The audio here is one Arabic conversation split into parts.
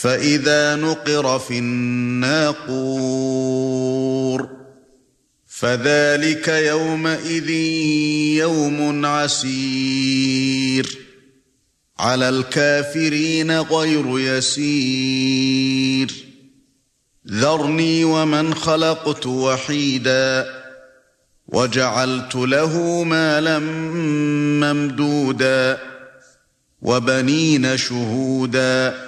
فإذا نقر في الناقور فذلك يومئذ يوم عسير على الكافرين غير يسير ذرني ومن خلقت وحيدا وجعلت له مالا ممدودا وبنين شهودا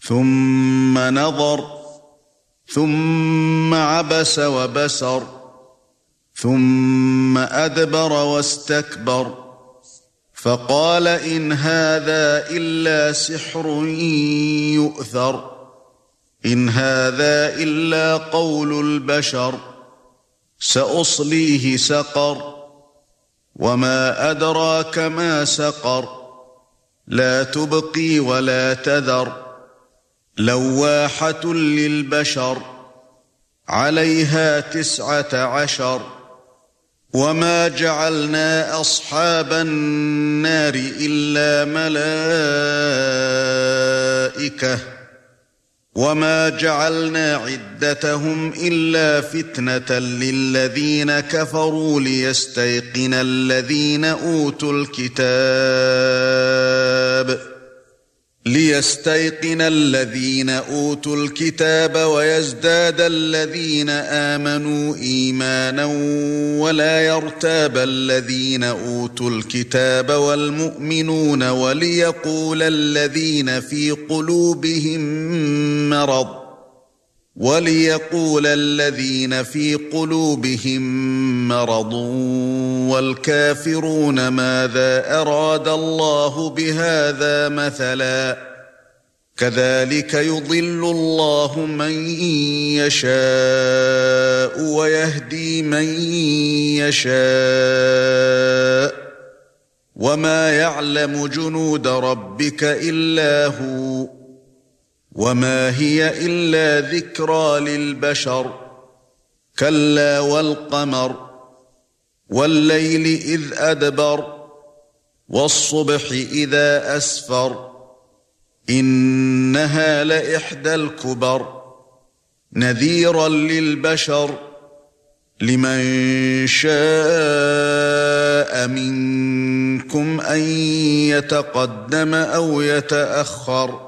ثُمَّ نَظَرَ ثُمَّ عَبَسَ وَبَسَرَ ثُمَّ أَدْبَرَ وَاسْتَكْبَرَ فَقَالَ إِنْ هَذَا إِلَّا سِحْرٌ يُؤْثَرُ إِنْ هَذَا إِلَّا قَوْلُ الْبَشَرِ سَأُصْلِيهِ سَقَرَ وَمَا أَدْرَاكَ مَا سَقَرُ لَا تُبْقِي وَلَا تَذَرُ. لواحة للبشر عليها تسعة عشر وما جعلنا أصحاب النار إلا ملائكة وما جعلنا عدتهم إلا فتنة للذين كفروا ليستيقن الذين أوتوا الكتاب. ليستيقن الذين أوتوا الكتاب ويزداد الذين آمنوا إيمانا ولا يرتاب الذين أوتوا الكتاب والمؤمنون وليقول الذين في قلوبهم مرض وليقول الذين في قلوبهم مرض والكافرون ماذا أراد الله بهذا مثلا كذلك يضل الله من يشاء ويهدي من يشاء وما يعلم جنود ربك إلا هو وما هي الا ذكرى للبشر كلا والقمر والليل اذ ادبر والصبح اذا اسفر انها لاحدى الكبر نذيرا للبشر لمن شاء منكم ان يتقدم أو يتاخر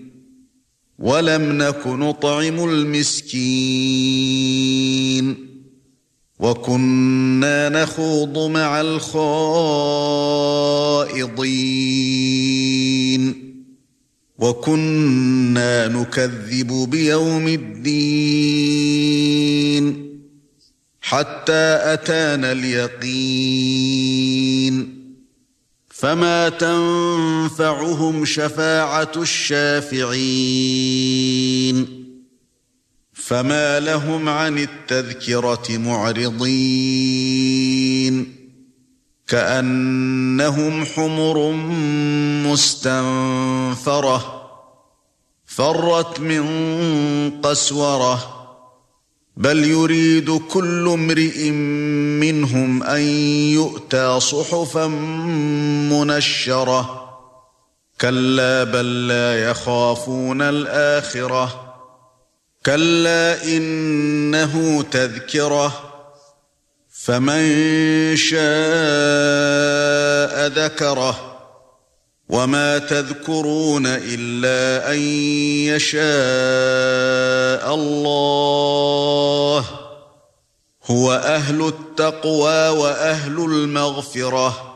ولم نك نطعم المسكين وكنا نخوض مع الخائضين وكنا نكذب بيوم الدين حتى أتانا اليقين فما تنفعهم شفاعه الشافعين فما لهم عن التذكره معرضين كانهم حمر مستنفره فرت من قسوره بل يريد كل امرئ منهم أن يؤتى صحفا منشرة. كلا بل لا يخافون الآخرة. كلا إنه تذكرة. فمن شاء ذكره. وما تذكرون إلا أن يشاء الله. هو أهل التقوى وأهل المغفرة.